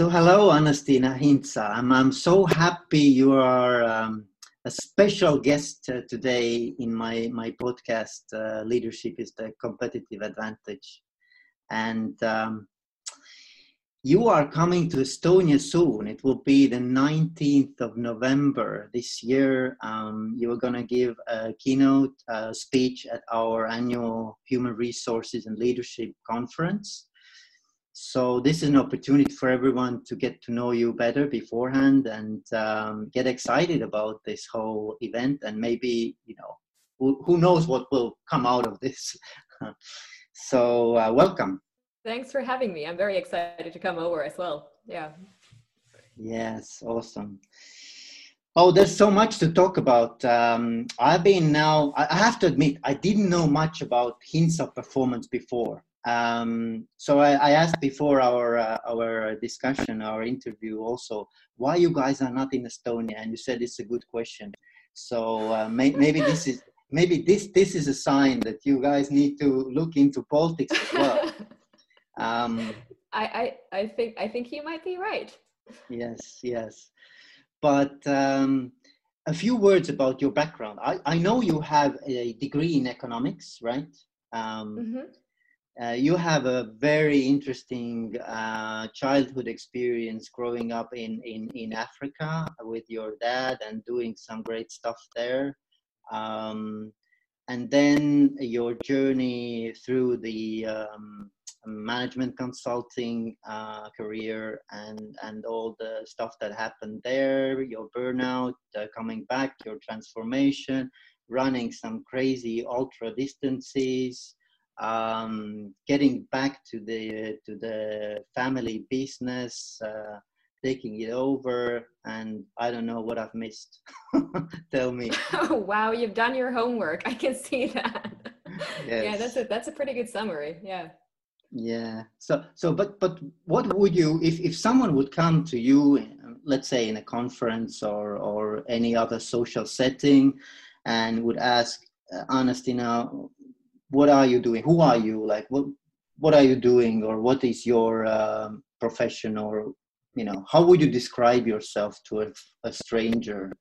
So, hello, Anastasia Hintsa. I'm, I'm so happy you are um, a special guest uh, today in my, my podcast, uh, Leadership is the Competitive Advantage. And um, you are coming to Estonia soon. It will be the 19th of November this year. Um, you are going to give a keynote uh, speech at our annual Human Resources and Leadership Conference so this is an opportunity for everyone to get to know you better beforehand and um, get excited about this whole event and maybe you know who, who knows what will come out of this. So uh, welcome. Thanks for having me. I'm very excited to come over as well. Yeah. Yes awesome. Oh, there's so much to talk about. Um, I've been now, I have to admit, I didn't know much about Hintsa performance before. Um, so I, I, asked before our uh, our discussion, our interview, also why you guys are not in Estonia, and you said it's a good question. So uh, may, maybe this is maybe this this is a sign that you guys need to look into politics as well. Um, I, I I think I think you might be right. Yes, yes, but. Um, a few words about your background. I, I know you have a degree in economics, right? Um, mm-hmm uh, you have a very interesting uh, childhood experience growing up in, in, in Africa with your dad and doing some great stuff there. Um, and then your journey through the um, management consulting uh, career and, and all the stuff that happened there, your burnout, uh, coming back, your transformation, running some crazy ultra distances um, getting back to the to the family business, uh, taking it over, and I don't know what I've missed. Tell me. Oh wow, you've done your homework. I can see that. Yes. Yeah, that's a that's a pretty good summary. Yeah. Yeah. So so but but what would you if if someone would come to you, let's say in a conference or or any other social setting, and would ask, uh, Anastasia, what are you doing? Who are you? Like what what are you doing? Or what is your um, profession? Or you know how would you describe yourself to a, a stranger?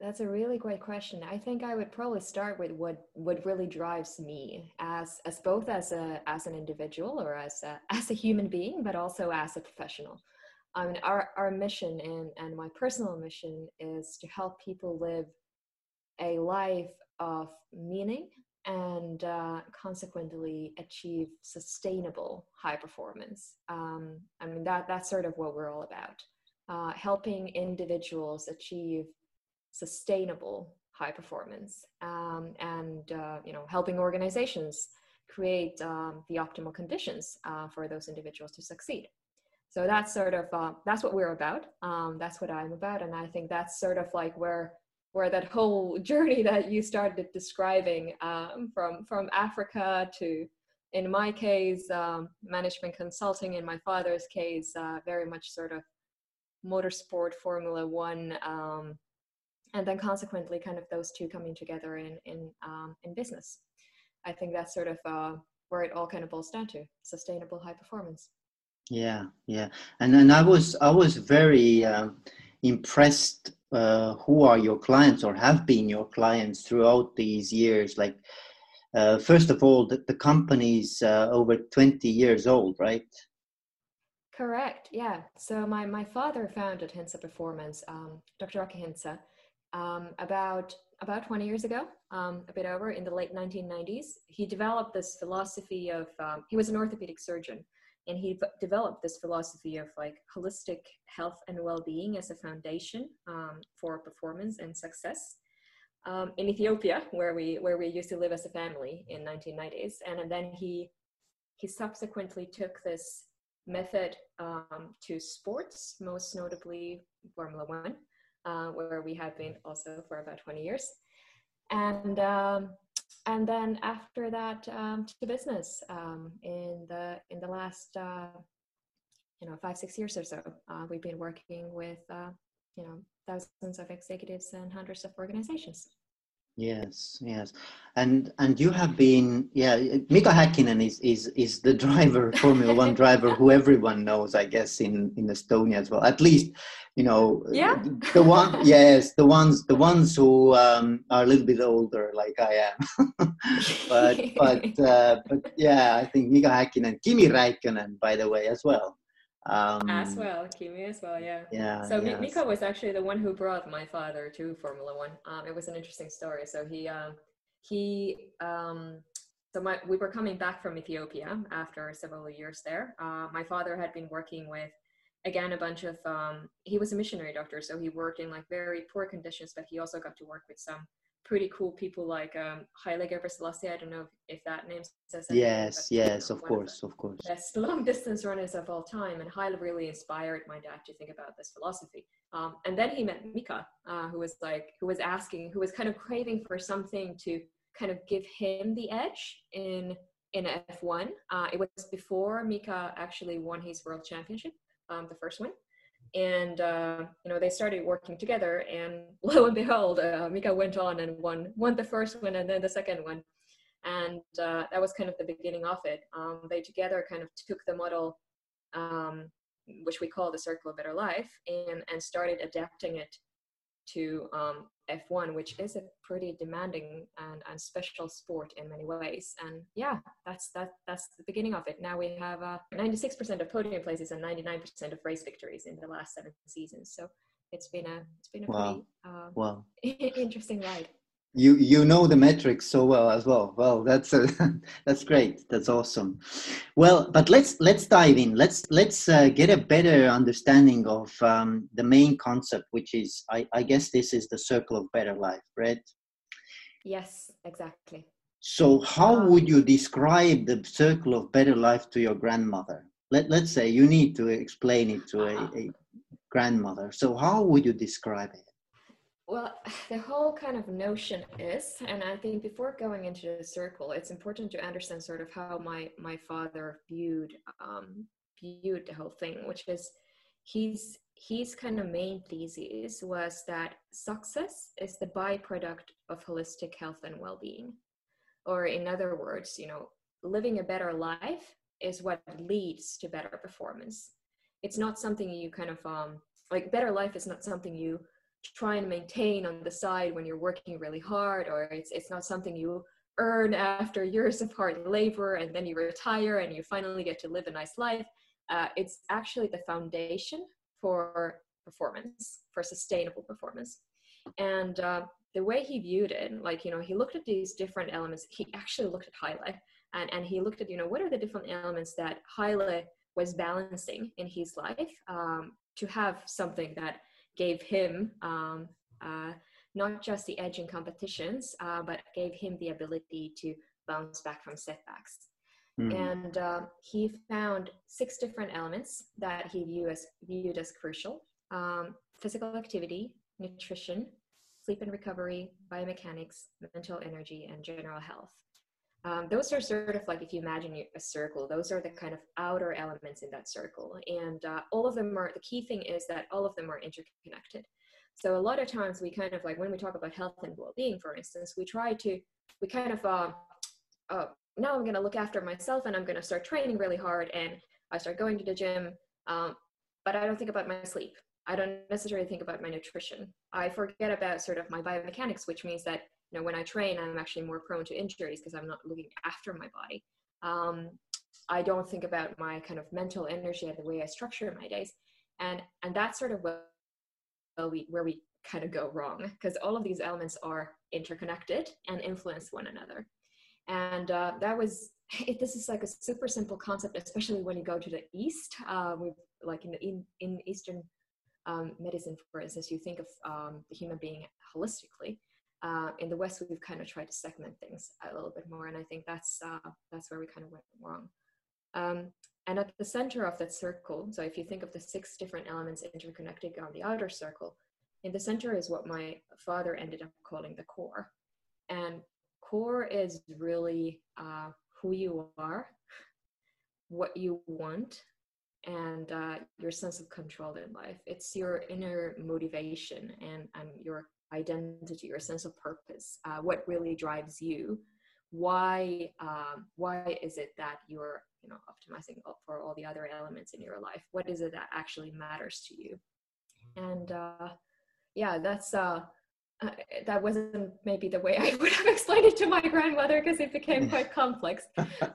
That's a really great question. I think i would probably start with what what really drives me as as both as a as an individual or as a as a human being but also as a professional. I mean our our mission and and my personal mission is to help people live a life of meaning and uh, consequently achieve sustainable high performance. Um, I mean, that, that's sort of what we're all about. Uh, helping individuals achieve sustainable high performance um, and uh, you know helping organizations create um, the optimal conditions uh, for those individuals to succeed so that's sort of uh, that's what we're about um, that's what i'm about and i think that's sort of like where where that whole journey that you started describing um, from from Africa to, in my case, um, management consulting. In my father's case, uh, very much sort of motorsport, Formula One, um, and then consequently, kind of those two coming together in in um, in business. I think that's sort of uh, where it all kind of boils down to: sustainable high performance. Yeah, yeah, and and I was I was very um, impressed uh, who are your clients or have been your clients throughout these years? Like uh, first of all the, the company's uh, over 20 years old right? Correct yeah. So my, my father founded Hintsa performance um, dr Aki Hintsa um, about about 20 years ago um, a bit over in the late 1990s he developed this philosophy of um, he was an orthopedic surgeon and he developed this philosophy of like holistic health and well-being as a foundation um, for performance and success um, in Ethiopia, where we where we used to live as a family in 1990s, and, then he he subsequently took this method um, to sports, most notably Formula One, uh, where we have been also for about 20 years, and um, and then after that um, to business um, in the in the last uh, you know five six years or so uh, we've been working with uh, you know thousands of executives and hundreds of organizations Yes, yes, and and you have been, yeah. Mika Häkkinen is is is the driver, Formula One driver, who everyone knows, I guess, in in Estonia as well. At least, you know, yeah. The one, yes, the ones the ones who um, are a little bit older, like I am. but but uh, but yeah, I think Mika Häkkinen, Kimi Räikkönen, by the way, as well. Um, as well, Kimi as well, yeah. Yeah. So yes. Mika was actually the one who brought my father to Formula One. Um, it was an interesting story. So he um, he um, so my we were coming back from Ethiopia after several years there. Uh, my father had been working with again a bunch of um, he was a missionary doctor, so he worked in like very poor conditions, but he also got to work with some pretty cool people like um, Haile Gebrselassie. I don't know if, if that name says anything. Yes, yes, of course, of, of course. Best long distance runners of all time, and Haile really inspired my dad to think about this philosophy. Um, and then he met Mika, uh, who was like, who was asking, who was kind of craving for something to kind of give him the edge in in F1. Uh, it was before Mika actually won his world championship, um, the first one and uh, you know they started working together and lo and behold uh, mika went on and won won the first one and then the second one. And uh, that was kind of the beginning of it. Um, they together kind of took the model um, which we call the circle of better life and and started adapting it to um, F1, which is a pretty demanding and, and special sport in many ways. And yeah, that's that that's the beginning of it. Now we have uh, 96% of podium places and 99% of race victories in the last seven seasons. So it's been a it's been a wow. pretty uh, wow. interesting ride you you know the metrics so well as well. Well that's uh, that's great. That's awesome. Well but let's let's dive in. Let's let's uh, get a better understanding of um, the main concept which is I, I guess this is the circle of better life right? Yes exactly. So how would you describe the circle of better life to your grandmother? Let, let's say you need to explain it to a, uh-huh. a grandmother. So how would you describe it well, the whole kind of notion is, and I think before going into the circle, it's important to understand sort of how my my father viewed um, viewed the whole thing, which is he's his kind of main thesis was that success is the byproduct of holistic health and well-being, or in other words, you know, living a better life is what leads to better performance. It's not something you kind of um, like better life is not something you try and maintain on the side when you're working really hard or it's, it's not something you earn after years of hard labor and then you retire and you finally get to live a nice life uh, it's actually the foundation for performance for sustainable performance. And uh, the way he viewed it like you know he looked at these different elements he actually looked at Haile and, and he looked at you know what are the different elements that Haile was balancing in his life um, to have something that gave him um, uh, not just the edge in competitions, uh, but gave him the ability to bounce back from setbacks. Mm. And uh, he found six different elements that he viewed as, viewed as crucial um, physical activity, nutrition, sleep and recovery, biomechanics, mental energy, and general health. Um, those are sort of like if you imagine a circle, those are the kind of outer elements in that circle. And uh, all of them are, the key thing is that all of them are interconnected. So a lot of times we kind of like, when we talk about health and well being, for instance, we try to, we kind of, uh, uh, now I'm going to look after myself and I'm going to start training really hard and I start going to the gym, um, but I don't think about my sleep. I don't necessarily think about my nutrition. I forget about sort of my biomechanics, which means that you know when i train i'm actually more prone to injuries because i'm not looking after my body. Um, i don't think about my kind of mental energy and the way i structure my days. And and that's sort of where we where we kind of go wrong because all of these elements are interconnected and influence one another. And uh, that was it, this is like a super simple concept especially when you go to the east uh, with like in, in, in eastern um, medicine for instance you think of um, the human being holistically uh, in the West, we've kind of tried to segment things a little bit more, and I think that's uh, that's where we kind of went wrong. Um, and at the center of that circle, so if you think of the six different elements interconnected on the outer circle, in the center is what my father ended up calling the core. And core is really uh, who you are, what you want, and uh, your sense of control in life. It's your inner motivation and, and your identity, your sense of purpose, uh, what really drives you. Why um, why is it that you're you know optimizing for all the other elements in your life? What is it that actually matters to you? And uh, yeah, that's uh, uh, that wasn't maybe the way I would have explained it to my grandmother because it became quite complex.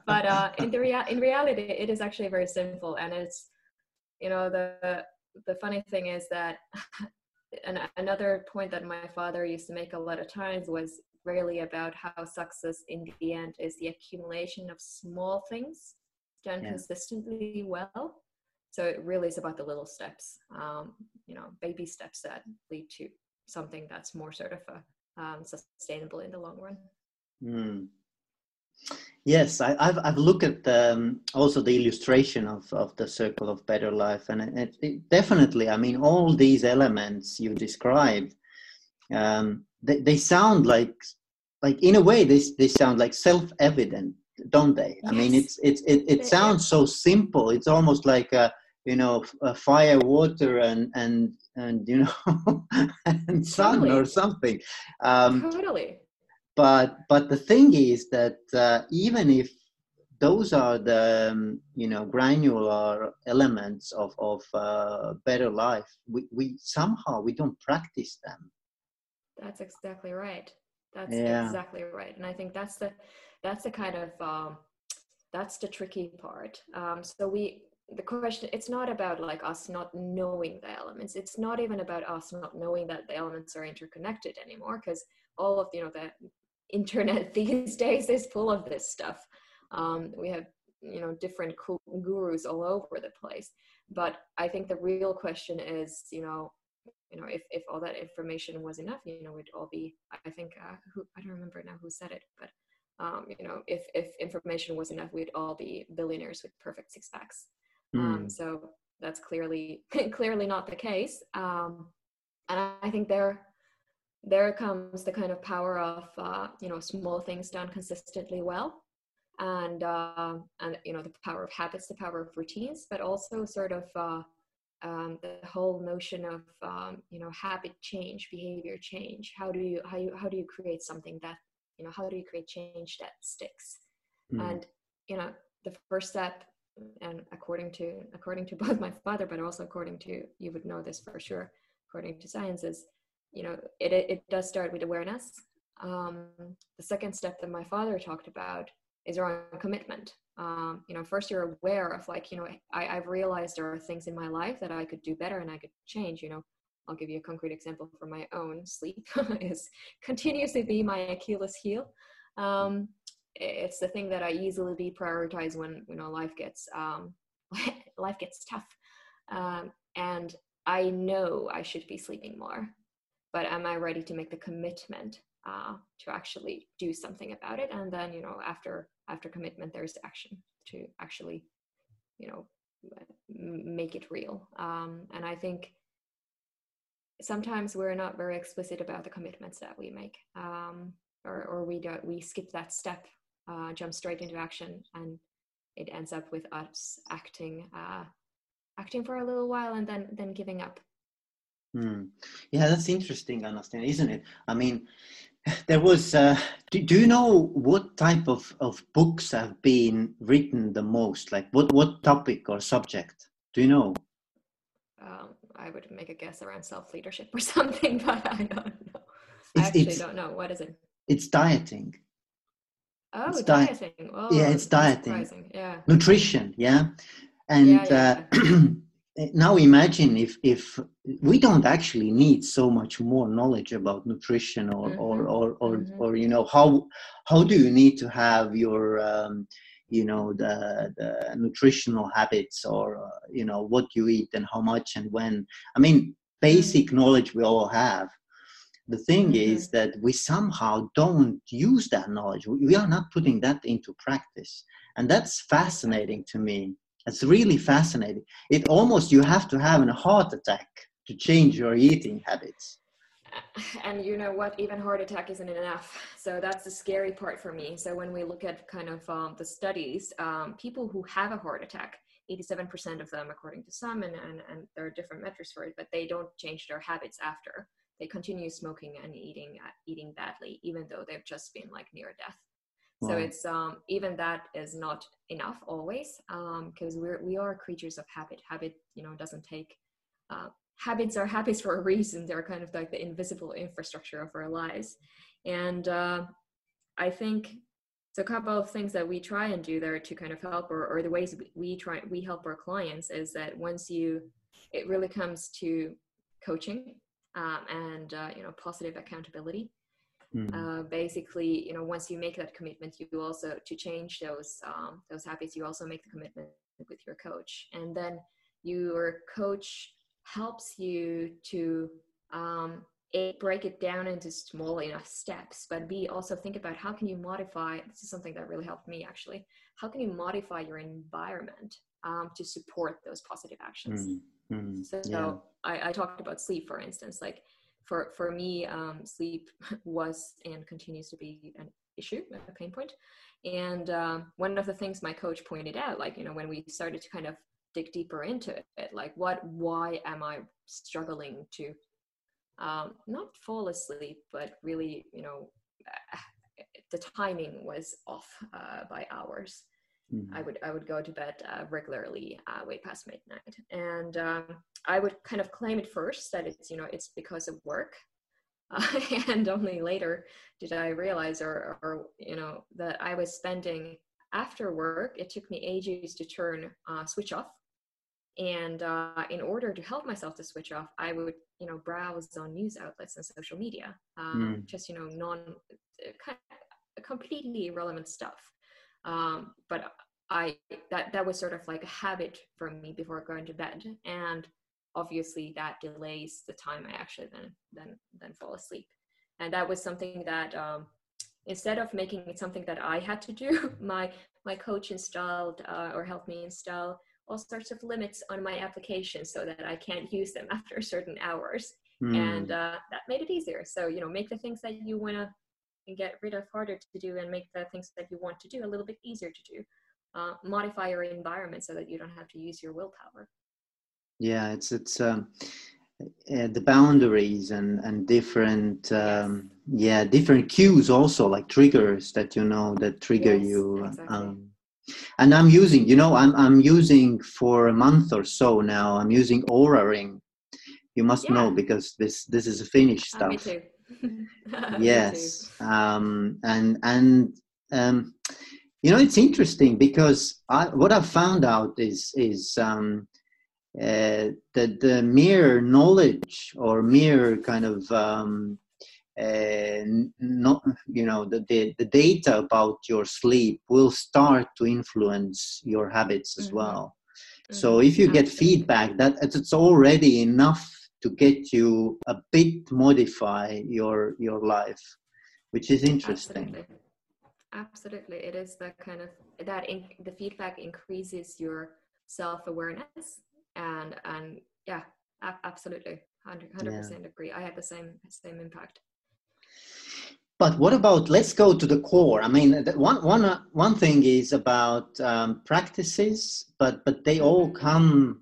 But uh, in the rea- in reality, it is actually very simple, and it's you know the the funny thing is that and another point that my father used to make a lot of times was really about how success in the end is the accumulation of small things done yeah. consistently well. So it really is about the little steps, um, you know, baby steps that lead to something that's more sort of a, um, sustainable in the long run. Mm. Yes, I, have I've looked at um, also the illustration of, of the circle of better life, and it, it definitely, I mean, all these elements you described, um, they, they sound like, like in a way, they, they sound like self-evident, don't they? Yes. I mean, it's it's it, it sounds so simple. It's almost like a you know fire, water, and and and you know and sun totally. or something um, totally but but the thing is that uh, even if those are the um, you know granular elements of of uh, better life we, we somehow we don't practice them. That's exactly right. That's yeah. exactly right. And i think that's the that's the kind of um, that's the tricky part. Um, so we the question it's not about like us not knowing the elements. It's not even about us not knowing that the elements are interconnected anymore because all of you know the internet these days is full of this stuff um, we have you know different gurus all over the place but i think the real question is you know you know if, if all that information was enough you know we'd all be i think uh, who i don't remember now who said it but um, you know if if information was enough we'd all be billionaires with perfect six packs Mm. Um, so that's clearly clearly not the case. Um, and I think there there comes the kind of power of uh, you know small things done consistently well, and uh, and you know the power of habits, the power of routines, but also sort of uh, um, the whole notion of um, you know habit change, behavior change. How do you how you how do you create something that you know how do you create change that sticks? Mm. And you know the first step and according to according to both my father but also according to you would know this for sure according to sciences you know it, it, does start with awareness. Um, the second step that my father talked about is around commitment. Um, you know first you're aware of like you know I, i've realized there are things in my life that i could do better and i could change you know. I'll give you a concrete example from my own sleep is continuously be my achilles heel. Um, it's the thing that I easily deprioritize when you know life gets um, life gets tough, um, and I know I should be sleeping more, but am I ready to make the commitment uh, to actually do something about it? And then you know after after commitment, there's action to actually you know make it real. Um, and I think sometimes we're not very explicit about the commitments that we make. Um, or, or we don't we skip that step uh, jump straight into action and it ends up with us acting uh, acting for a little while and then then giving up hmm. yeah that's interesting understand isn't it i mean there was uh, do, do you know what type of, of books have been written the most like what what topic or subject do you know um, i would make a guess around self-leadership or something but i don't know i it's, actually it's, don't know what is it it's dieting Oh, it's dieting. Oh, yeah, it's dieting. Yeah. Nutrition, yeah. And yeah, yeah. Uh, now imagine if if we don't actually need so much more knowledge about nutrition or mm-hmm. or or or, mm-hmm. or, you know how how do you need to have your um, you know the the nutritional habits or uh, you know what you eat and how much and when. I mean, basic mm-hmm. knowledge we all have the thing mm-hmm. is that we somehow don't use that knowledge we are not putting that into practice and that's fascinating to me it's really fascinating. It almost you have to have a heart attack to change your eating habits. And you know what? Even heart attack isn't enough. So that's the scary part for me. So when we look at kind of um, the studies um, people who have a heart attack 87% of them according to some and, and, and there are different metrics for it but they don't change their habits after. They continue smoking and eating uh, eating badly even though they've just been like near death wow. so it's um, even that is not enough always because um, we're we are creatures of habit. Habit you know doesn't take uh, habits are habits for a reason. They're kind of like the invisible infrastructure of our lives. And uh, i think so a couple of things that we try and do there to kind of help or, or the ways we try we help our clients is that once you it really comes to coaching um, and uh, you know positive accountability mm. uh, basically you know once you make that commitment you also to change those um, those habits you also make the commitment with your coach and then your coach helps you to um, a, break it down into small enough steps but b also think about how can you modify this is something that really helped me actually how can you modify your environment um, to support those positive actions mm. Mm, so yeah. I, I, talked about sleep, for instance. Like for for me, um, sleep was and continues to be an issue, a pain point. And um, one of the things my coach pointed out, like you know, when we started to kind of dig deeper into it, like what, why am I struggling to um, not fall asleep, but really, you know, the timing was off uh, by hours. Mm-hmm. I would I would go to bed uh, regularly uh, way past midnight, and um, I would kind of claim at first that it's you know it's because of work, uh, and only later did I realize or or you know that I was spending after work. It took me ages to turn uh, switch off, and uh, in order to help myself to switch off, I would you know browse on news outlets and social media, um, mm. just you know non uh, kind of completely irrelevant stuff um, but I that that was sort of like a habit for me before going to bed, and obviously that delays the time I actually then then then fall asleep, and that was something that um, instead of making it something that I had to do, my my coach installed uh, or helped me install all sorts of limits on my applications so that I can't use them after certain hours. Mm. And uh, that made it easier. So, you know, make the things that you want to and get rid of harder to do and make the things that you want to do a little bit easier to do. Uh, modify your environment so that you don't have to use your willpower. Yeah, it's it's um, uh, the boundaries and and different um, yeah different cues also like triggers that you know that trigger yes, you. Exactly. Um, and I'm using, you know, I'm I'm using for a month or so now. I'm using Oura Ring. You must yeah. know because this this is a Finnish stuff. Uh, too yes um, and and um, you know it's interesting because I, what i've found out is is um, uh, that the mere knowledge or mere kind of um, uh, not you know the, the, the data about your sleep will start to influence your habits as mm-hmm. well so mm-hmm. if you get feedback that it's already enough to get you a bit modify your your life which is interesting. Absolutely, absolutely. it is that kind of that in, the feedback increases your self-awareness and and yeah absolutely. 100 percent agree. I had the same same impact. But what about let's go to the core. I mean one one one thing is about um, practices but but they all mm-hmm. come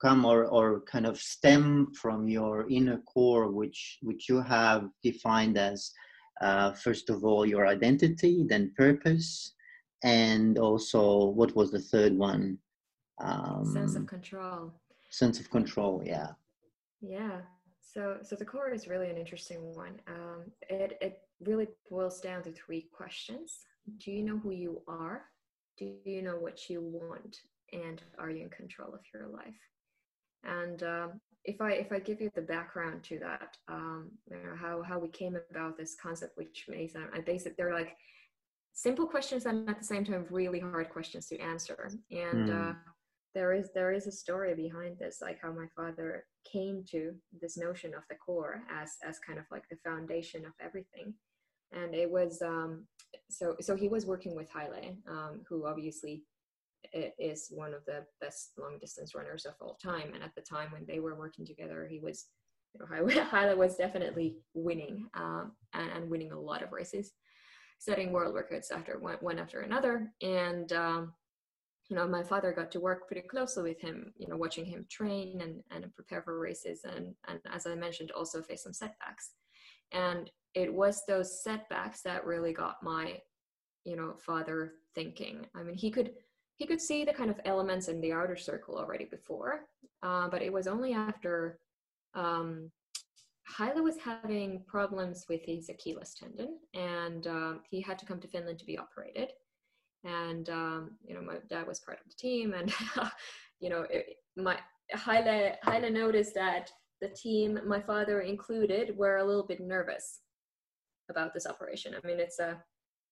come or, or kind of stem from your inner core which which you have defined as uh, first of all your identity then purpose and also what was the third one? Um, sense of control. Sense of control yeah. Yeah. So so the core is really an interesting one. Um, it, it really boils down to three questions. Do you know who you are? Do you know what you want? And are you in control of your life and um, if I if I give you the background to that, um, you know, how how we came about this concept, which makes I basic they're like simple questions and at the same time really hard questions to answer. And mm. uh, there is there is a story behind this, like how my father came to this notion of the core as as kind of like the foundation of everything. And it was um, so so he was working with Haile, um, who obviously is one of the best long distance runners of all time. And at the time when they were working together, he was, you know, Haile was definitely winning um, and, and, winning a lot of races, setting world records after one, one after another. And um, you know, my father got to work pretty closely with him, you know, watching him train and, and prepare for races and, and as I mentioned, also face some setbacks. And it was those setbacks that really got my, you know, father thinking. I mean, he could he could see the kind of elements in the outer circle already before, uh, but it was only after um, Haile was having problems with his Achilles tendon, and um, he had to come to Finland to be operated. And um, you know, my dad was part of the team, and you know, it, my Haile Haile noticed that the team, my father included, were a little bit nervous about this operation. I mean, it's a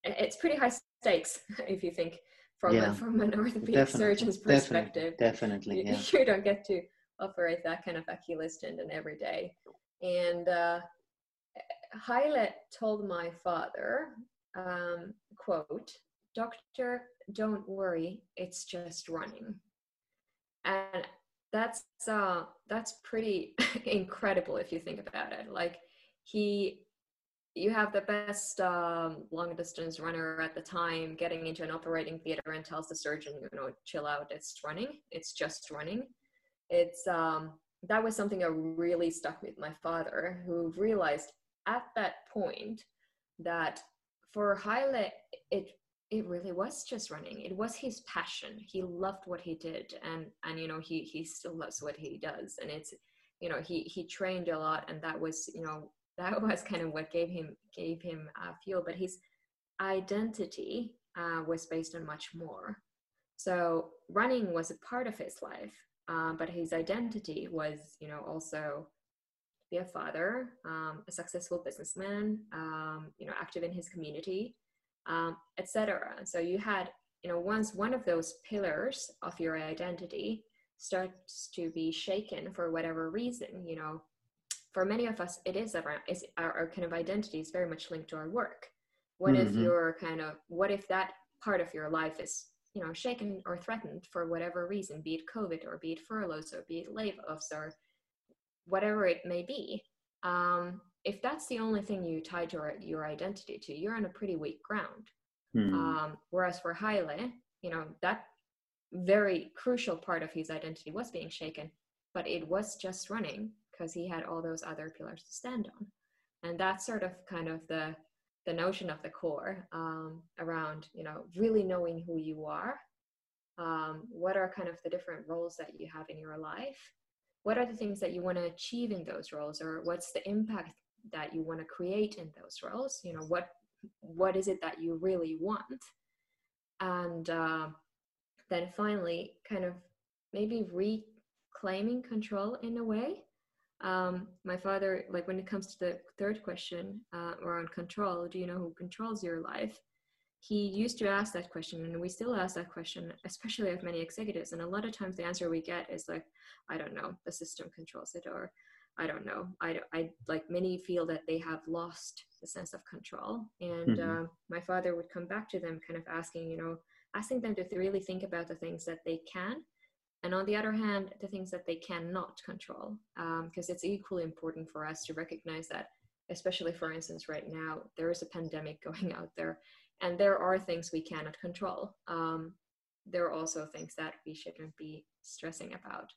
it's pretty high stakes if you think from yeah. a, from an orthopedic definitely. surgeon's perspective. Definitely, definitely yeah. you, you don't get to operate that kind of Achilles tendon every day. And uh, Haile told my father, um, quote, doctor, don't worry, it's just running. And that's uh, that's pretty incredible if you think about it. Like he, you have the best um, long distance runner at the time getting into an operating theater and tells the surgeon, you know, chill out, it's running, it's just running. It's um, that was something that really stuck with my father, who realized at that point that for Haile, it it really was just running. It was his passion. He loved what he did, and and you know he he still loves what he does. And it's you know he he trained a lot, and that was you know that was kind of what gave him gave him uh, fuel. But his identity uh, was based on much more. So running was a part of his life, um, but his identity was, you know, also be a father, um, a successful businessman, um, you know, active in his community, um, etc. So you had, you know, once one of those pillars of your identity starts to be shaken for whatever reason, you know, for many of us, it is around, is our, our kind of identity is very much linked to our work. What mm-hmm. if you're kind of, what if that part of your life is you know shaken or threatened for whatever reason be it covid or be it furloughs or be it layoffs or whatever it may be um, if that's the only thing you tie your, your identity to you're on a pretty weak ground mm. um, whereas for Haile, you know that very crucial part of his identity was being shaken but it was just running because he had all those other pillars to stand on. And that's sort of kind of the the notion of the core um, around you know really knowing who you are. Um, what are kind of the different roles that you have in your life? What are the things that you want to achieve in those roles or what's the impact that you want to create in those roles? You know what what is it that you really want? And uh, then finally kind of maybe reclaiming control in a way um, my father like when it comes to the third question uh, around control do you know who controls your life he used to ask that question and we still ask that question especially of many executives and a lot of times the answer we get is like i don't know the system controls it or i don't know i, I like many feel that they have lost the sense of control and mm-hmm. uh, my father would come back to them kind of asking you know asking them to really think about the things that they can and on the other hand the things that they cannot control because um, it's equally important for us to recognize that especially for instance right now there is a pandemic going out there and there are things we cannot control. Um, there are also things that we shouldn't be stressing about.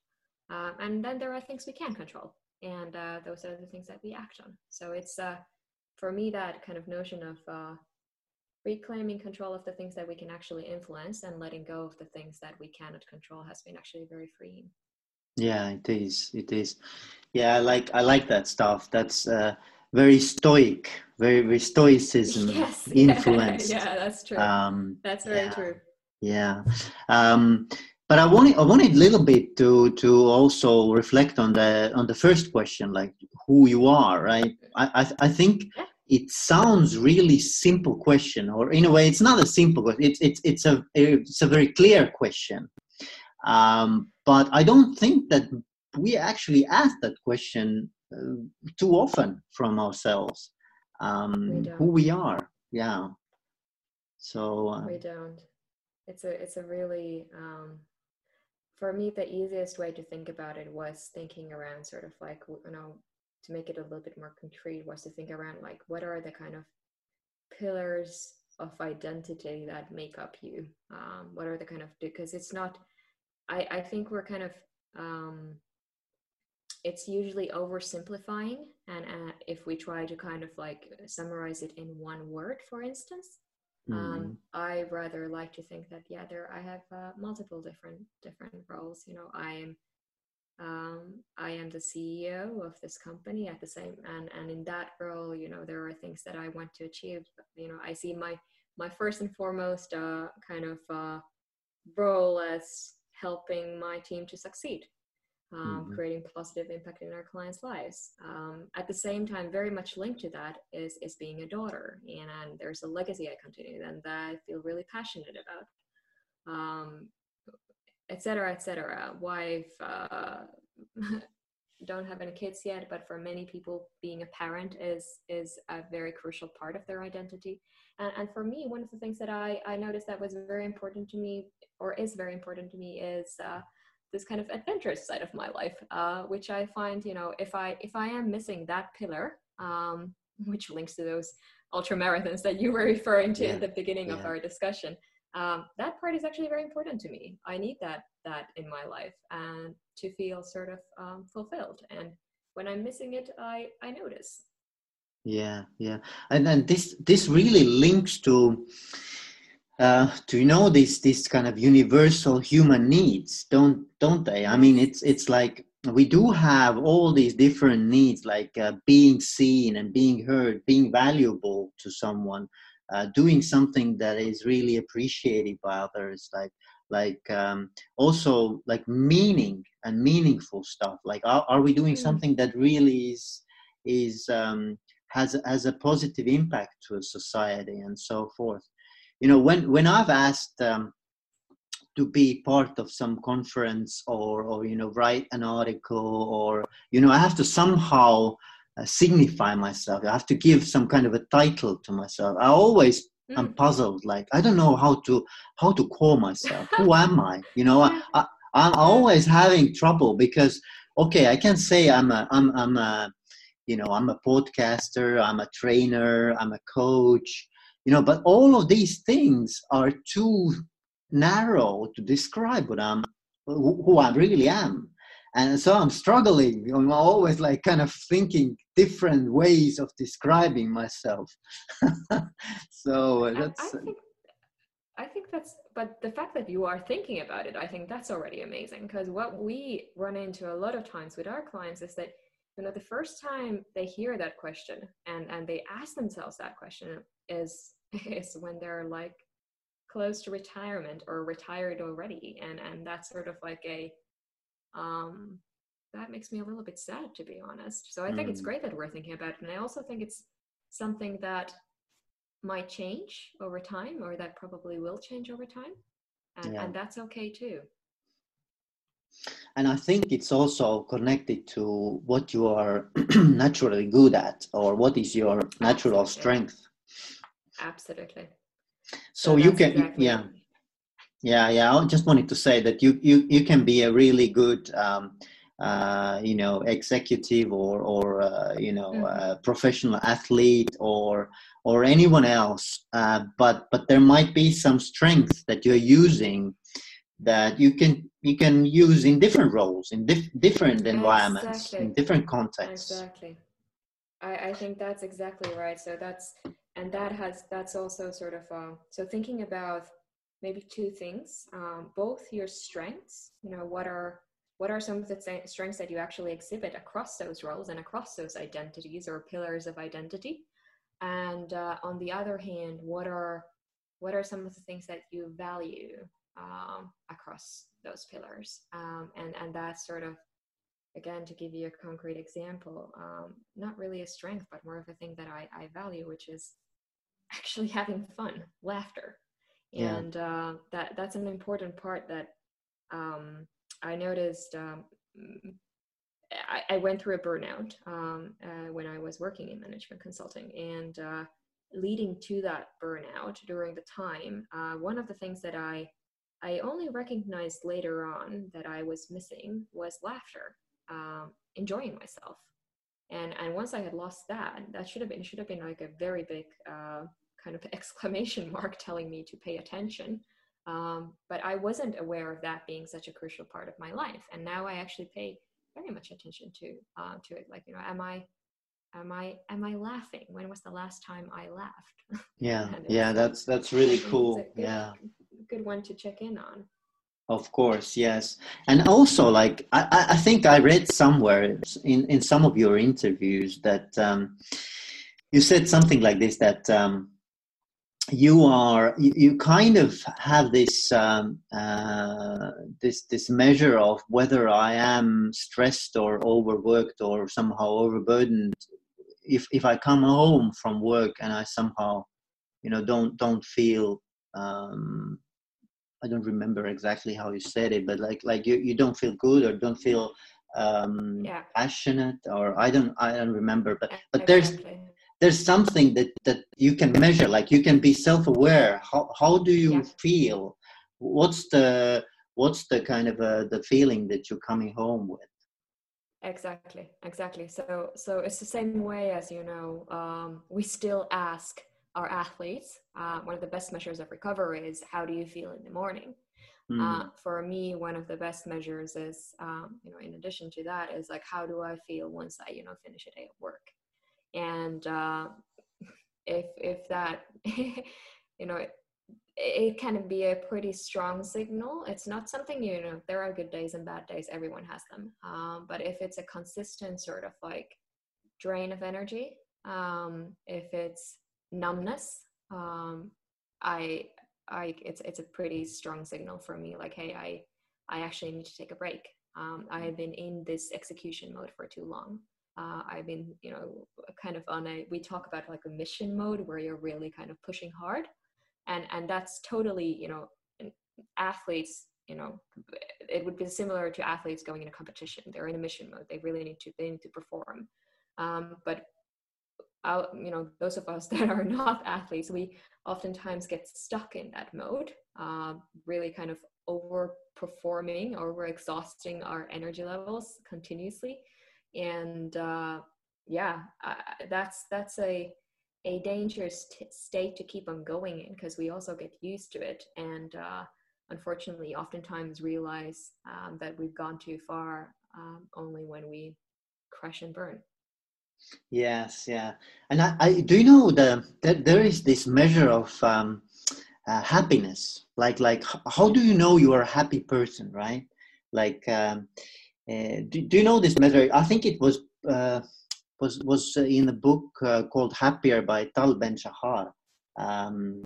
Um, and then there are things we can control and uh, those are the things that we act on. So it's uh, for me that kind of notion of uh, reclaiming control of the things that we can actually influence and letting go of the things that we cannot control has been actually very freeing. Yeah it is it is. Yeah i like i like that stuff. That's uh, very stoic very very stoicism yes, influenced. Yeah, that's true. Um, that's very yeah, true. yeah. Um, but i wanted i wanted a little bit to to also reflect on the on the first question like who you are right? I i, I think yeah it sounds really simple question or in a way it's not a simple question it's it's, it's a it's a very clear question. Um, but i don't think that we actually ask that question uh, too often from ourselves um, we who we are yeah. So uh, we don't. It's a it's a really um, for me the easiest way to think about it was thinking around sort of like you know to make it a little bit more concrete was to think around like what are the kind of pillars of identity that make up you um, what are the kind of because it's not i i think we're kind of um, it's usually oversimplifying and uh, if we try to kind of like summarize it in one word for instance um, mm-hmm. um, i rather like to think that yeah there i have uh, multiple different different roles you know i am um, i am the ceo of this company at the same and and in that role you know there are things that i want to achieve you know i see my my first and foremost uh, kind of uh, role as helping my team to succeed um, mm-hmm. creating positive impact in our clients' lives. Um, at the same time, very much linked to that is is being a daughter, and, and there's a legacy I continue and that I feel really passionate about, um, etc. etc. Wife, uh, don't have any kids yet, but for many people, being a parent is is a very crucial part of their identity. And, and for me, one of the things that I I noticed that was very important to me, or is very important to me, is uh, this kind of adventurous side of my life, uh, which I find, you know, if I if I am missing that pillar, um, which links to those ultra marathons that you were referring to yeah. at the beginning yeah. of our discussion, um, that part is actually very important to me. I need that that in my life and to feel sort of um, fulfilled. And when I'm missing it, I I notice. Yeah, yeah, and and this this really links to uh, do you know these these kind of universal human needs don't don't they i mean it's it's like we do have all these different needs like uh, being seen and being heard being valuable to someone uh, doing something that is really appreciated by others like like um, also like meaning and meaningful stuff like are, are we doing mm. something that really is is um, has has a positive impact to a society and so forth you know when when i've asked um, to be part of some conference or or you know write an article or you know i have to somehow uh, signify myself. I have to give some kind of a title to myself. I always mm. am puzzled like i don't know how to how to call myself. Who am i? You know I, I i'm always having trouble because okay i can say i'm a i'm i'm a you know i'm a podcaster i'm a trainer i'm a coach you know but all of these things are too narrow to describe what i'm who i really am and so i'm struggling. I'm always like kind of thinking different ways of describing myself. So uh, that's I, I think, I think that's but the fact that you are thinking about it i think that's already amazing because what we run into a lot of times with our clients is that you know the first time they hear that question and and they ask themselves that question is is when they're like close to retirement or retired already. And and that's sort of like a um that makes me a little bit sad to be honest. So i think mm. it's great that we're thinking about it. And i also think it's something that might change over time or that probably will change over time. And, yeah. and that's okay too. And i think it's also connected to what you are naturally good at or what is your natural Absolutely. strength. Absolutely. So, so you can exactly yeah yeah yeah i just wanted to say that you you you can be a really good um, uh, you know executive or or uh, you know mm-hmm. professional athlete or or anyone else uh, but but there might be some strengths that you're using that you can you can use in different roles in dif- different environments exactly. in different contexts exactly I, I think that's exactly right so that's and that has that's also sort of uh, so thinking about maybe two things um, both your strengths you know what are what are some of the strengths that you actually exhibit across those roles and across those identities or pillars of identity? And uh, on the other hand what are what are some of the things that you value um, across those pillars? Um, and and that's sort of again to give you a concrete example um, not really a strength but more of a thing that I, I value which is actually having fun laughter yeah. and uh, that that's an important part that um, i noticed um, I, I, went through a burnout um, uh, when i was working in management consulting and uh, leading to that burnout during the time uh, one of the things that i i only recognized later on that i was missing was laughter um, enjoying myself and and once i had lost that that should have been should have been like a very big uh, kind of exclamation mark telling me to pay attention. Um, but I wasn't aware of that being such a crucial part of my life, and now I actually pay very much attention to uh, to it. Like you know, am I am I am I laughing? When was the last time I laughed? Yeah, yeah, that's that's really cool. Good, yeah, good one to check in on. Of course, yes, and also like I, I think I read somewhere in in some of your interviews that um, you said something like this that um, you are you, you, kind of have this um, uh, this this measure of whether I am stressed or overworked or somehow overburdened if if I come home from work and I somehow you know don't don't feel um, I don't remember exactly how you said it, but like like you, you don't feel good or don't feel um, yeah. passionate or I don't I don't remember, but but there's there's something that that you can measure, like you can be self-aware. How how do you yeah. feel? What's the what's the kind of uh, the feeling that you're coming home with? Exactly, exactly. So so it's the same way as you know um, we still ask our athletes, uh, one of the best measures of recovery is how do you feel in the morning? Mm. Uh, for me, one of the best measures is, um, you know, in addition to that, is like how do I feel once I, you know, finish a day of work? And uh, if if that, you know, it, it can be a pretty strong signal. It's not something you know. There are good days and bad days. Everyone has them. Um, but if it's a consistent sort of like drain of energy, um, if it's numbness um, i i it's it's a pretty strong signal for me like hey i i actually need to take a break um, i have been in this execution mode for too long uh, i've been you know kind of on a we talk about like a mission mode where you're really kind of pushing hard. And and that's totally you know athletes you know it would be similar to athletes going in a competition. They're in a mission mode. They really need to they need to perform. Um, but out, you know, those of us that are not athletes, we oftentimes get stuck in that mode, uh, really kind of overperforming, over exhausting our energy levels continuously, and uh, yeah, uh, that's that's a a dangerous t- state to keep on going in because we also get used to it and uh, unfortunately oftentimes realize um, that we've gone too far um, only when we crash and burn Yes, yeah, and I, I do you know the that there is this measure of um, uh, happiness. Like, like how do you know you are a happy person, right? Like, um, uh, do, do you know this measure? I think it was uh, was was in a book uh, called Happier by Tal Ben Shahar, um,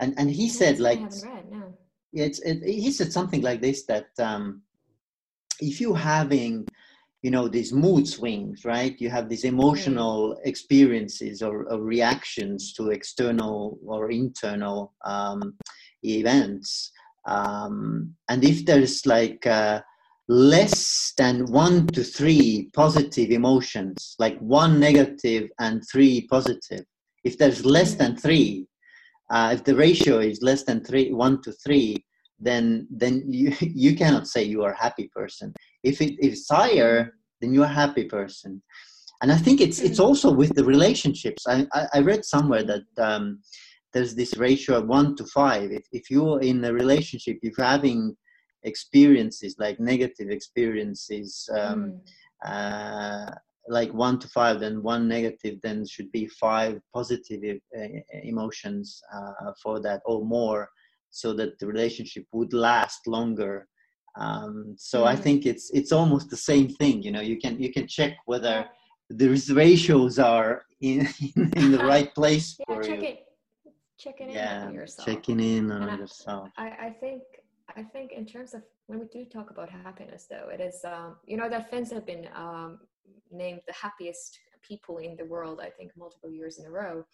and and he said like, read, no. yeah, it's it, he said something like this that um, if you having you know these mood swings right you have these emotional experiences or, or reactions to external or internal um, events um, and if there's like uh, less than one to three positive emotions like one negative and three positive. If there's less than three uh, if the ratio is less than three one to three then then you you cannot say you are a happy person. If it if it's higher then you're a happy person. And i think it's it's also with the relationships. I i, I read somewhere that um, there's this ratio of one to five. If, if you're in a relationship if you're having experiences like negative experiences um, mm. uh, like one to five then one negative then should be five positive uh, emotions uh, for that or more so that the relationship would last longer. Um, so mm-hmm. i think it's it's almost the same thing you know you can you can check whether the ratios are in, in the right place yeah, for check you. it checking in yeah, on yourself. checking in on and yourself. I, I think i think in terms of when we do talk about happiness though it is um, you know that finns have been um, named the happiest people in the world i think multiple years in a row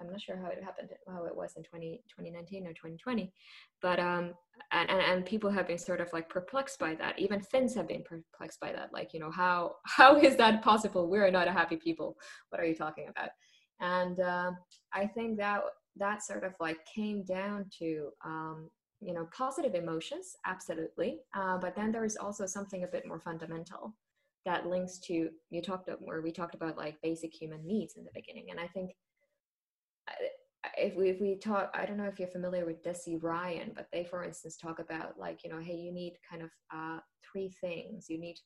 I'm not sure how it happened, how it was in 20, 2019 or 2020, but um, and, and and people have been sort of like perplexed by that. Even Finns have been perplexed by that. Like, you know, how how is that possible? We're not a happy people. What are you talking about? And uh, I think that that sort of like came down to um, you know positive emotions, absolutely, uh, but then there is also something a bit more fundamental that links to you talked about where we talked about like basic human needs in the beginning, and I think if we if we talk i don't know if you're familiar with deci ryan but they for instance talk about like you know hey you need kind of uh, three things. You need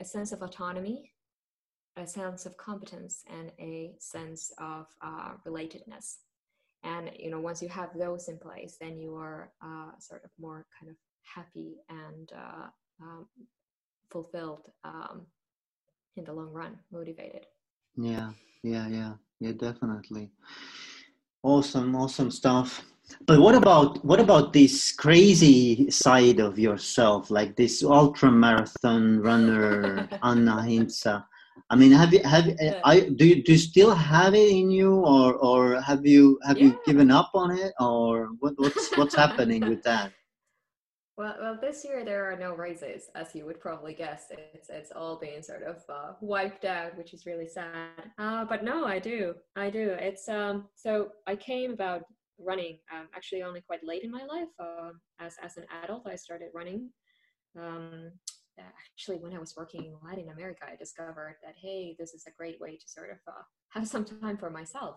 a sense of autonomy a sense of competence and a sense of uh, relatedness and you know once you have those in place then you are uh, sort of more kind of happy and uh, um, fulfilled um, in the long run motivated. Yeah yeah yeah. Yeah definitely. Awesome awesome stuff. But what about what about this crazy side of yourself like this ultra marathon runner anna hintsa i mean have you have yeah. i do you, do you still have it in you or or have you have yeah. you given up on it or what, what's what's happening with that well, well, this year there are no races, as you would probably guess. It's it's all being sort of uh, wiped out, which is really sad. Uh, but no, I do, I do. It's um. So I came about running um, actually only quite late in my life. Uh, as as an adult, I started running. Um, actually, when I was working in Latin America, I discovered that hey, this is a great way to sort of uh, have some time for myself.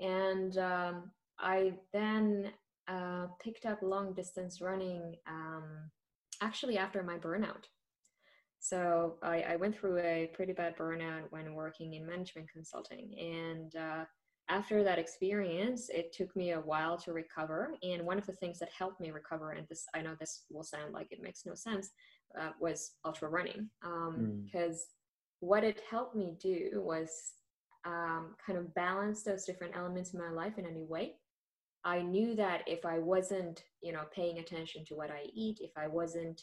And um, I then uh, picked up long distance running um, actually after my burnout. So I, I, went through a pretty bad burnout when working in management consulting. And uh, after that experience, it took me a while to recover. And one of the things that helped me recover, and this I know this will sound like it makes no sense, uh, was ultra running. Because um, mm. what it helped me do was um, kind of balance those different elements in my life in a new way. I knew that if I wasn't, you know, paying attention to what I eat, if I wasn't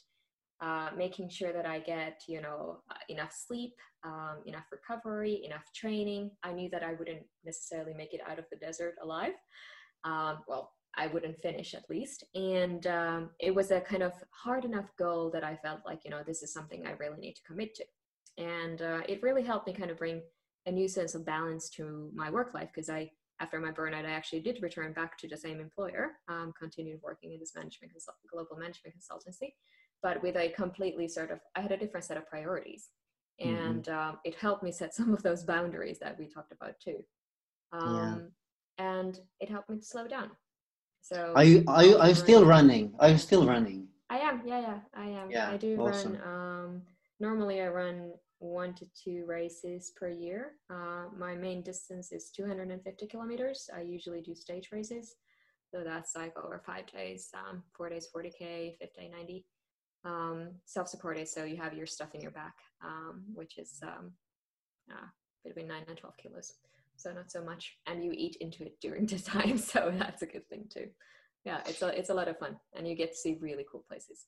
uh, making sure that I get, you know, uh, enough sleep, um, enough recovery, enough training, I knew that I wouldn't necessarily make it out of the desert alive. Um, well, I wouldn't finish at least. And um, it was a kind of hard enough goal that I felt like, you know, this is something I really need to commit to. And uh, it really helped me kind of bring a new sense of balance to my work life because I after my burnout, I actually did return back to the same employer, um, continued working in this management consult- global management consultancy, but with a completely sort of, I had a different set of priorities. Mm-hmm. And mm-hmm. um, it helped me set some of those boundaries that we talked about too. Um, yeah. And it helped me to slow down. So are you are you are you still running? Are you still running? I am. Yeah, yeah, I am. Yeah, I do awesome. run. Um, normally, I run one to two races per year. Uh, my main distance is 250 kilometers. I usually do stage races. So that's like over five days, um, four days, 40K, 50, 90. Um, self-supported, so you have your stuff in your back, um, which is um, uh, between nine and 12 kilos. So not so much. And you eat into it during the time. So that's a good thing too. Yeah, it's a, it's a lot of fun and you get to see really cool places.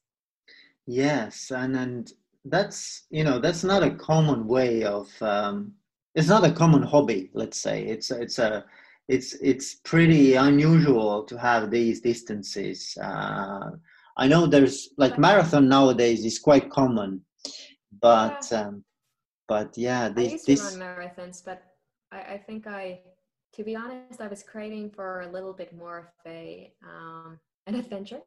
Yes. And, and that's you know that's not a common way of um, it's not a common hobby let's say it's it's a it's it's pretty unusual to have these distances uh, i know there's like marathon nowadays is quite common but yeah. um but yeah this I used this run marathons but I, I think i to be honest i was craving for a little bit more of a um an adventure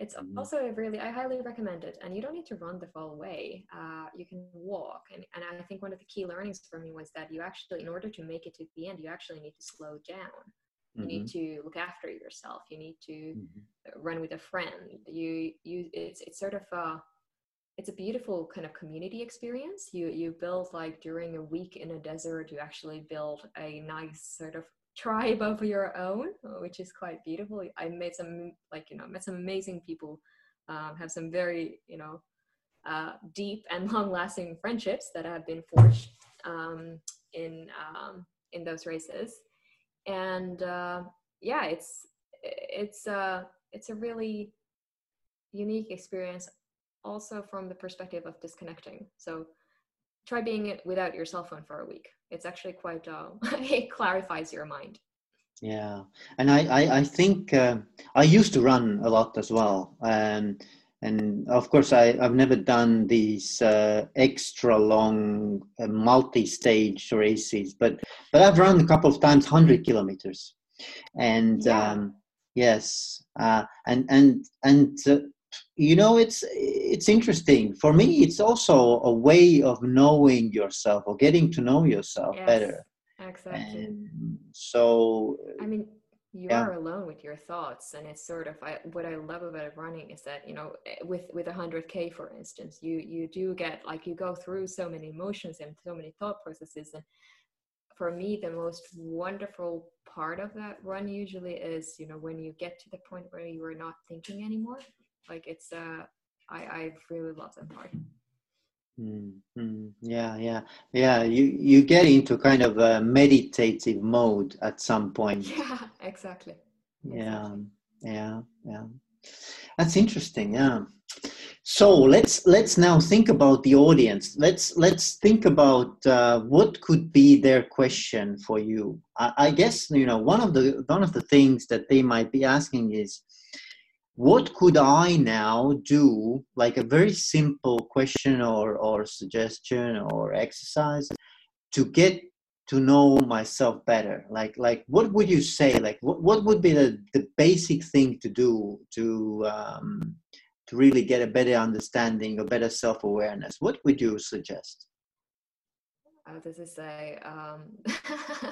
it's mm-hmm. also really, I highly recommend it. And you don't need to run the full way. Uh, you can walk. And, and I think one of the key learnings for me was that you actually, in order to make it to the end, you actually need to slow down. You mm-hmm. need to look after yourself. You need to mm-hmm. run with a friend. You, you, it's, it's sort of a, it's a beautiful kind of community experience. You, you build like during a week in a desert, you actually build a nice sort of tribe of your own, which is quite beautiful. I made some like you know met some amazing people, um, have some very you know uh, deep and long-lasting friendships that have been forged um, in um, in those races, and uh, yeah, it's it's uh, it's a really unique experience, also from the perspective of disconnecting. So try being it without your cell phone for a week. It's actually quite uh, it clarifies your mind. Yeah. And i i, I think uh, i used to run a lot as well. Um, and of course I, i've never done these uh, extra long uh, multi-stage races but but i've run a couple of times 100 kilometers. And yeah. um, yes uh, and and and uh, you know it's it's interesting. For me it's also a way of knowing yourself or getting to know yourself yes, better. exactly. And so i mean you yeah. are alone with your thoughts and it's sort of I, what i love about running is that you know eh, with with 100k for instance you you do get like you go through so many emotions and so many thought processes and for me the most wonderful part of that run usually is you know when you get to the point where you are not thinking anymore like it's uh i i really love that part Mm-hmm. Yeah, yeah, yeah. You you get into kind of a meditative mode at some point. Yeah, exactly. Yeah, exactly. yeah, yeah. That's interesting. Yeah. So let's let's now think about the audience. Let's let's think about uh, what could be their question for you. I, I guess you know one of the one of the things that they might be asking is what could I now do, like a very simple question or, or suggestion or exercise to get to know myself better? Like, like what would you say? Like, what, what would be the, the basic thing to do to, um, to really get a better understanding, a better self awareness? What would you suggest? Uh, this is a um,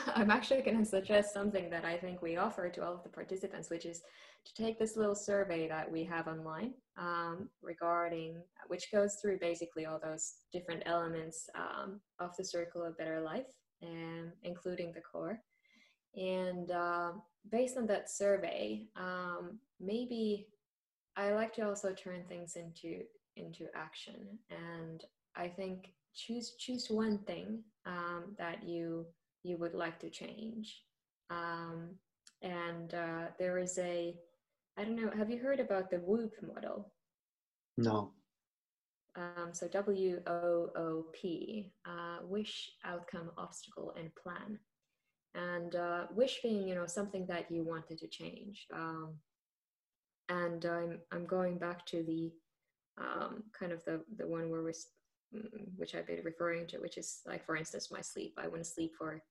i'm actually going to suggest something that i think we offer to all of the participants which is to take this little survey that we have online um, regarding which goes through basically all those different elements um, of the circle of better life and including the core. And uh, based on that survey um, maybe i like to also turn things into into action. And i think choose choose one thing um, that you you would like to change. Um, and uh, there is a i don't know have you heard about the whoop model? No. Um, so w o o p uh, wish outcome obstacle and plan. And uh, wish being you know something that you wanted to change. Um, and i'm i'm going back to the um, kind of the the one where we which I've been referring to, which is like, for instance, my sleep. I want to sleep for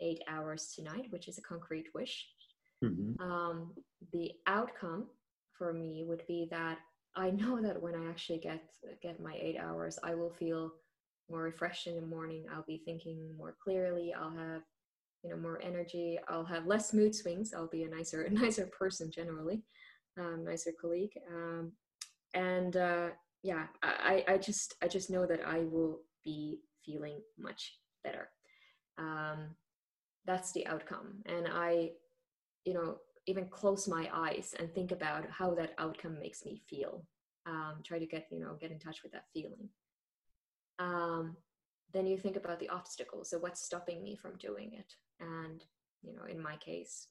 eight hours tonight, which is a concrete wish. Mm-hmm. Um, the outcome for me would be that I know that when I actually get get my eight hours, I will feel more refreshed in the morning. I'll be thinking more clearly. I'll have you know more energy. I'll have less mood swings. I'll be a nicer nicer person generally, um, nicer colleague. Um, and uh, yeah, I, I just I just know that I will be feeling much better. Um, that's the outcome, and I, you know, even close my eyes and think about how that outcome makes me feel. Um, try to get you know get in touch with that feeling. Um, then you think about the obstacles So what's stopping me from doing it? And you know, in my case,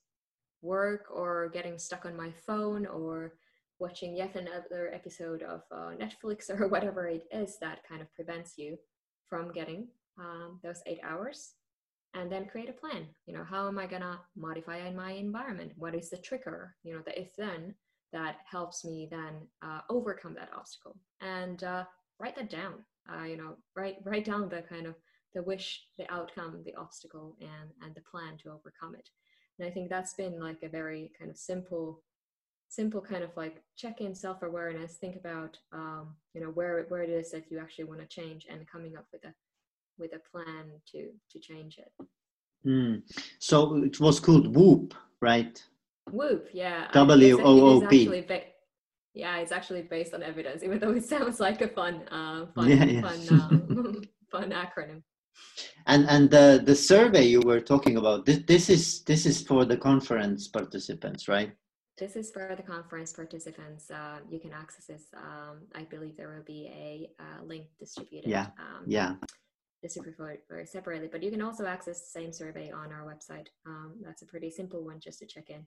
work or getting stuck on my phone or watching yet another episode of uh, Netflix or whatever it is that kind of prevents you from getting um, those eight hours. And then create a plan. You know, how am I gonna modify in my environment? What is the trigger? You know, the if then that helps me then uh, overcome that obstacle. And uh, write that down. Uh, you know, write write down the kind of the wish, the outcome, the obstacle, and and the plan to overcome it. And I think that's been like a very kind of simple simple kind of like check in self awareness think about um, you know where where it is that you actually want to change and coming up with a with a plan to to change it. Mm. so it was called whoop right? Whoop yeah. W o o p. yeah it's actually based on evidence even though it sounds like a fun uh, fun yeah, yeah. fun uh, fun acronym. And and the the survey you were talking about this this is this is for the conference participants right this is for the conference participants. Uh, you can access this. Um, I believe there will be a uh, link distributed. Yeah. Um, yeah. Distributed separately, but you can also access the same survey on our website. Um, that's a pretty simple one just to check in.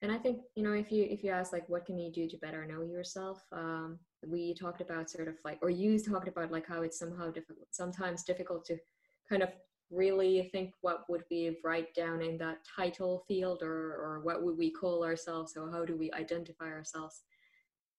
And I think you know if you if you ask like what can you do to better know yourself, um, we talked about sort of like or you talked about like how it's somehow difficult, sometimes difficult to kind of really think what would be right down in that title field or, or what would we call ourselves or how do we identify ourselves?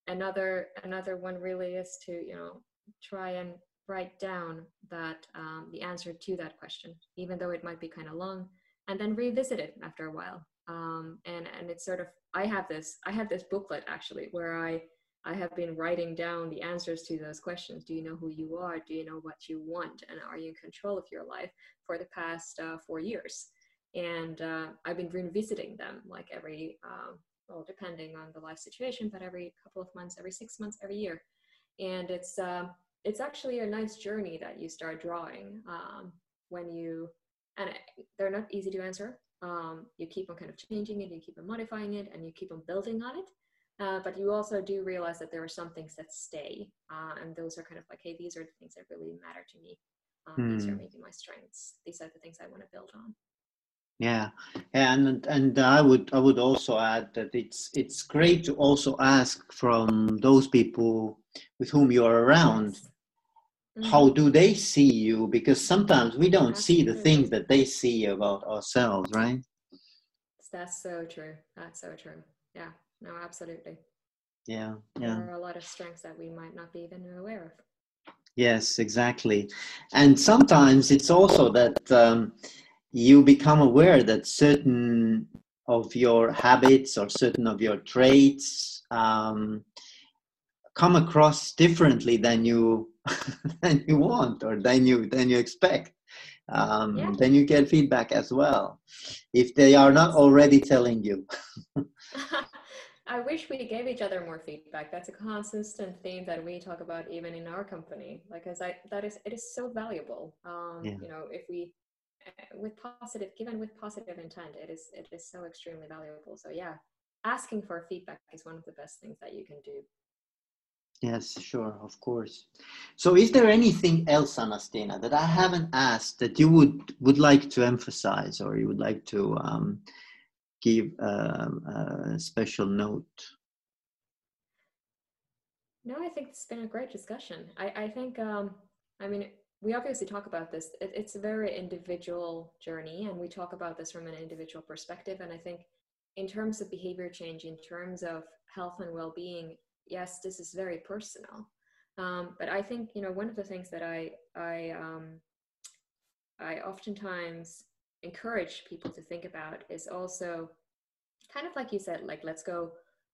Another another one really is to you know try and write down that um, the answer to that question even though it might be kind of long and then revisit it after a while. Um, and and it's sort of i have this i have this booklet actually where i I have been writing down the answers to those questions. Do you know who you are? Do you know what you want? And are you in control of your life for the past uh, four years? and uh, I've been revisiting them like every um, well, depending on the life situation, but every couple of months, every six months, every year, and it's uh, it's actually a nice journey that you start drawing um, when you and they're not easy to answer. Um, you keep on kind of changing it, you keep on modifying it, and you keep on building on it. Uh, but you also do realize that there are some things that stay, uh, and those are kind of like, hey, these are the things that really matter to me. Um, These are hmm. maybe my strengths. These are the things I want to build on. Yeah, and and I would I would also add that it's it's great to also ask from those people with whom you are around. Yes. Mm-hmm. How do they see you? Because sometimes we don't Absolutely. see the things that they see about ourselves, right? That's so true. That's so true. Yeah no absolutely. Yeah yeah. there are a lot of strengths that we might not be even aware of. Yes exactly. And sometimes it's also that um, you become aware that certain of your habits or certain of your traits um, come across differently than you than you want or than you than you expect. Um, yeah. then you get feedback as well if they are not already telling you I wish we gave each other more feedback. That's a consistent theme that we talk about even in our company. Like, as I that is it is so valuable. Um, yeah. You know, if we eh, with positive given with positive intent, it is it is so extremely valuable. So yeah, asking for feedback is one of the best things that you can do. Yes, sure, of course. So, is there anything else, Anastasia, that I haven't asked that you would would like to emphasize, or you would like to um, give a, special note? No, I think it's been a great discussion. I, I think, um, I mean, we obviously talk about this. It, it's a very individual journey, and we talk about this from an individual perspective. And I think, in terms of behavior change, in terms of health and well being, yes, this is very personal. Um, but I think, you know, one of the things that I, I, um, I oftentimes encourage people to think about is also kind of like you said like let's go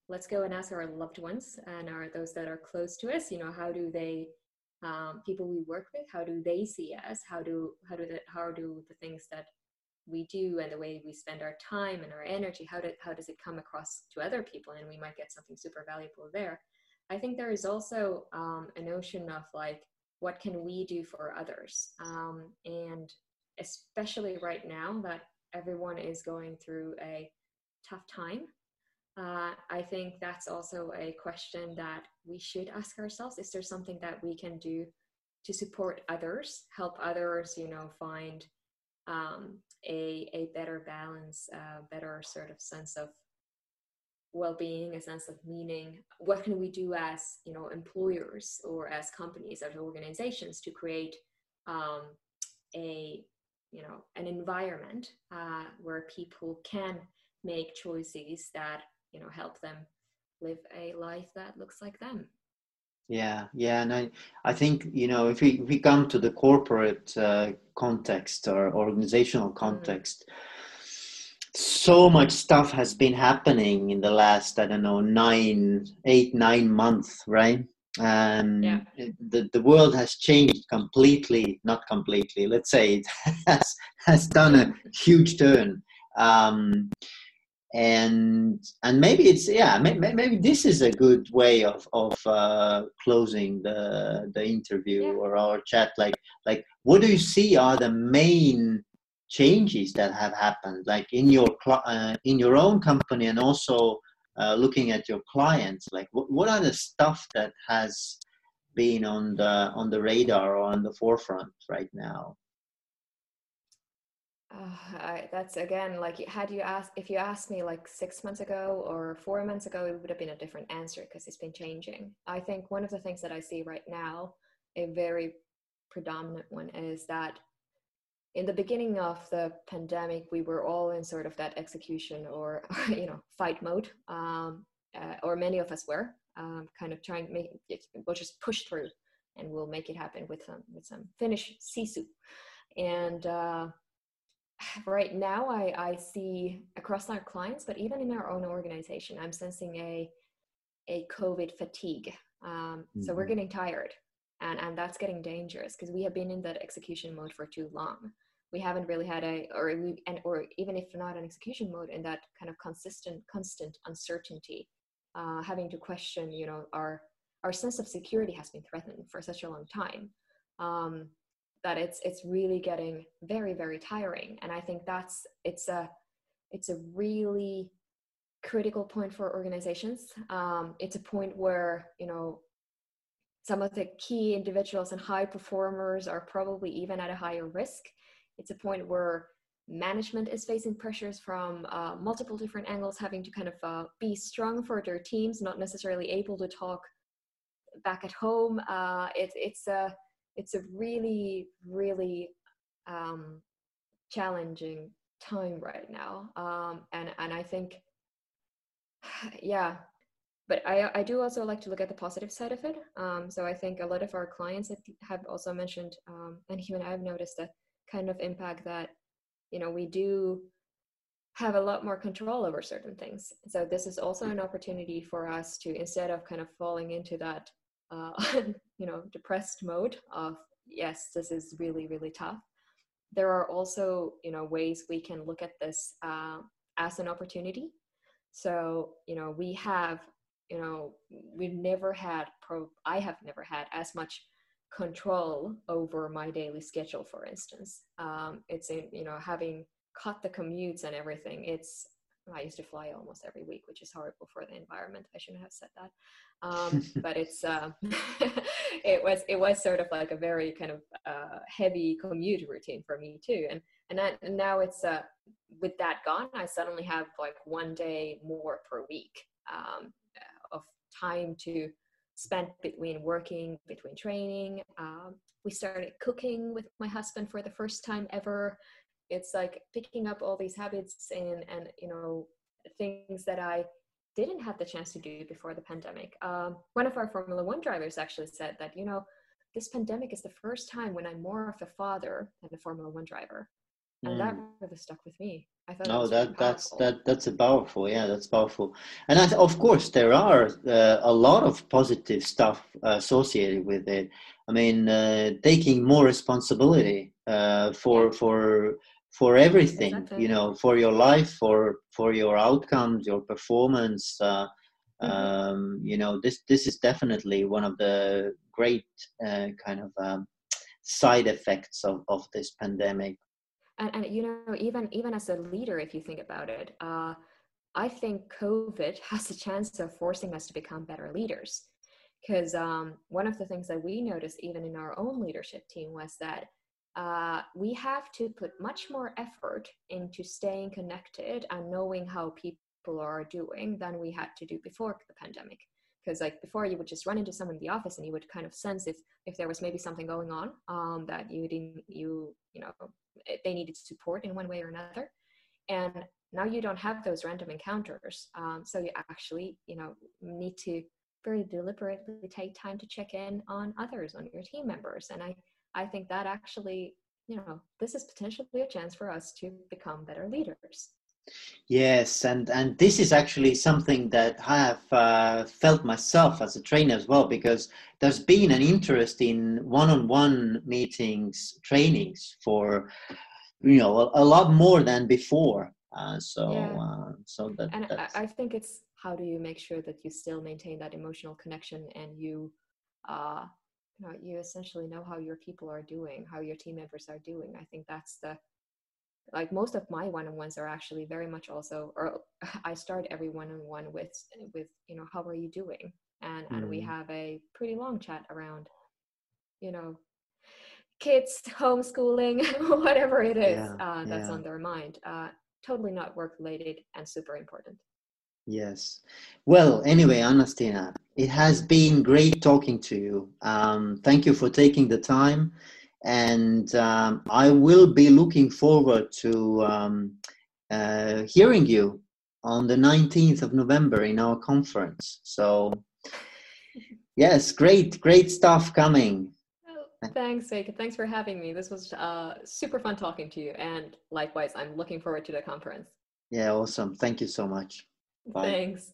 let's go and ask our loved ones and our those that are close to us you know how do they um, people we work with how do they see us? How do how do the how do the things that we do and the way we spend our time and our energy how, do, how does it come across to other people and we might get something super valuable there? I think there is also um, a notion of like what can we do for others? Um, and especially right now that everyone is going through a tough time. Uh, I think that's also a question that we should ask ourselves. Is there something that we can do to support others, help others, you know, find um, a, a better balance, a better sort of sense of well-being, a sense of meaning? What can we do as, you know, employers or as companies, as organizations to create um, a you know an environment uh, where people can make choices that you know help them live a life that looks like them yeah yeah and i i think you know if we if we come to the corporate uh, context or organizational mm-hmm. context mm-hmm. so much stuff has been happening in the last i don't know nine eight nine months right and yeah. the, the world has changed completely not completely let's say it has has done a huge turn um, and and maybe it's yeah maybe, maybe this is a good way of of uh, closing the the interview yeah. or our chat like like what do you see are the main changes that have happened like in your uh, in your own company and also uh, looking at your clients like what, what are the stuff that has been on the on the radar or on the forefront right now? Uh, I, that's again like had you asked if you asked me like six months ago or four months ago it would have been a different answer because it's been changing. I think one of the things that i see right now a very predominant one is that in the beginning of the pandemic we were all in sort of that execution or you know fight mode um, uh, or many of us were um, kind of trying to make it we'll just push through and we'll make it happen with some with some finnish sisu and uh, right now I, I see across our clients, but even in our own organization, I'm sensing a a COVID fatigue. Um, mm-hmm. So we're mm-hmm. getting tired, and and that's getting dangerous because we have been in that execution mode for too long. we haven't really had a or we and or even if not an execution mode in that kind of consistent constant uncertainty uh, having to question you know our our sense of security has been threatened for such a long time um, that it's it's really getting very very tiring and i think that's it's a it's a really critical point for organizations um, it's a point where you know some of the key individuals and high performers are probably even at a higher risk. It's a point where management is facing pressures from uh, multiple different angles having to kind of uh, be strong for their teams not necessarily able to talk back at home. Uh, it, it's a it's a really really um, challenging time right now. Um, and and i think yeah but I, I do also like to look at the positive side of it. Um, so i think a lot of our clients have also mentioned um, and even i've noticed that kind of impact that you know we do have a lot more control over certain things. So this is also an opportunity for us to instead of kind of falling into that uh, you know depressed mode of yes this is really really tough there are also you know ways we can look at this uh, as an opportunity. So you know we have you know we've never had pro i have never had as much control over my daily schedule for instance. Um, it's in you know having cut the commutes and everything it's i used to fly almost every week which is horrible for the environment. I shouldn't have said that. Um, but it's uh, it was it was sort of like a very kind of uh, heavy commute routine for me too. And and, that, and now it's uh, with that gone i suddenly have like one day more per week. Um, of time to spend between working, between training. Um, we started cooking with my husband for the first time ever. It's like picking up all these habits and and you know things that I didn't have the chance to do before the pandemic. Um, one of our Formula One drivers actually said that you know this pandemic is the first time when I'm more of a father than a Formula One driver and mm. that really stuck with me i thought oh that, that that's that that's a powerful yeah that's powerful and I, of course there are uh, a lot of positive stuff associated with it i mean uh, taking more responsibility uh, for for for everything exactly. you know for your life for for your outcomes your performance uh, mm-hmm. um, you know this this is definitely one of the great uh, kind of um, side effects of, of this pandemic and, and you know even even as a leader if you think about it uh, i think covid has a chance of forcing us to become better leaders. Because um, one of the things that we noticed even in our own leadership team was that uh, we have to put much more effort into staying connected and knowing how people are doing than we had to do before the pandemic. Because like before you would just run into someone in the office and you would kind of sense if if there was maybe something going on um, that you didn't you you know they needed support in one way or another. And now you don't have those random encounters. Um, so you actually you know need to very deliberately take time to check in on others on your team members. And i i think that actually you know this is potentially a chance for us to become better leaders Yes, and and this is actually something that I have uh, felt myself as a trainer as well, because there's been an interest in one-on-one meetings, trainings for you know a, a lot more than before. Uh, so yeah. uh, so that and I, I think it's how do you make sure that you still maintain that emotional connection and you uh you know you essentially know how your people are doing how your team members are doing i think that's the like most of my one-on-ones are actually very much also or i start every one-on-one with with you know how are you doing and mm. and we mm. have a pretty long chat around you know kids homeschooling whatever it is yeah, uh, that's yeah. on their mind uh, totally not work related and super important yes well anyway anastasia it has been great talking to you um, thank you for taking the time and um, I will be looking forward to um, uh, hearing you on the 19th of November in our conference. So, yes, great, great stuff coming. Oh, thanks, Vika. Thanks for having me. This was uh, super fun talking to you. And likewise, I'm looking forward to the conference. Yeah, awesome. Thank you so much. Bye. Thanks.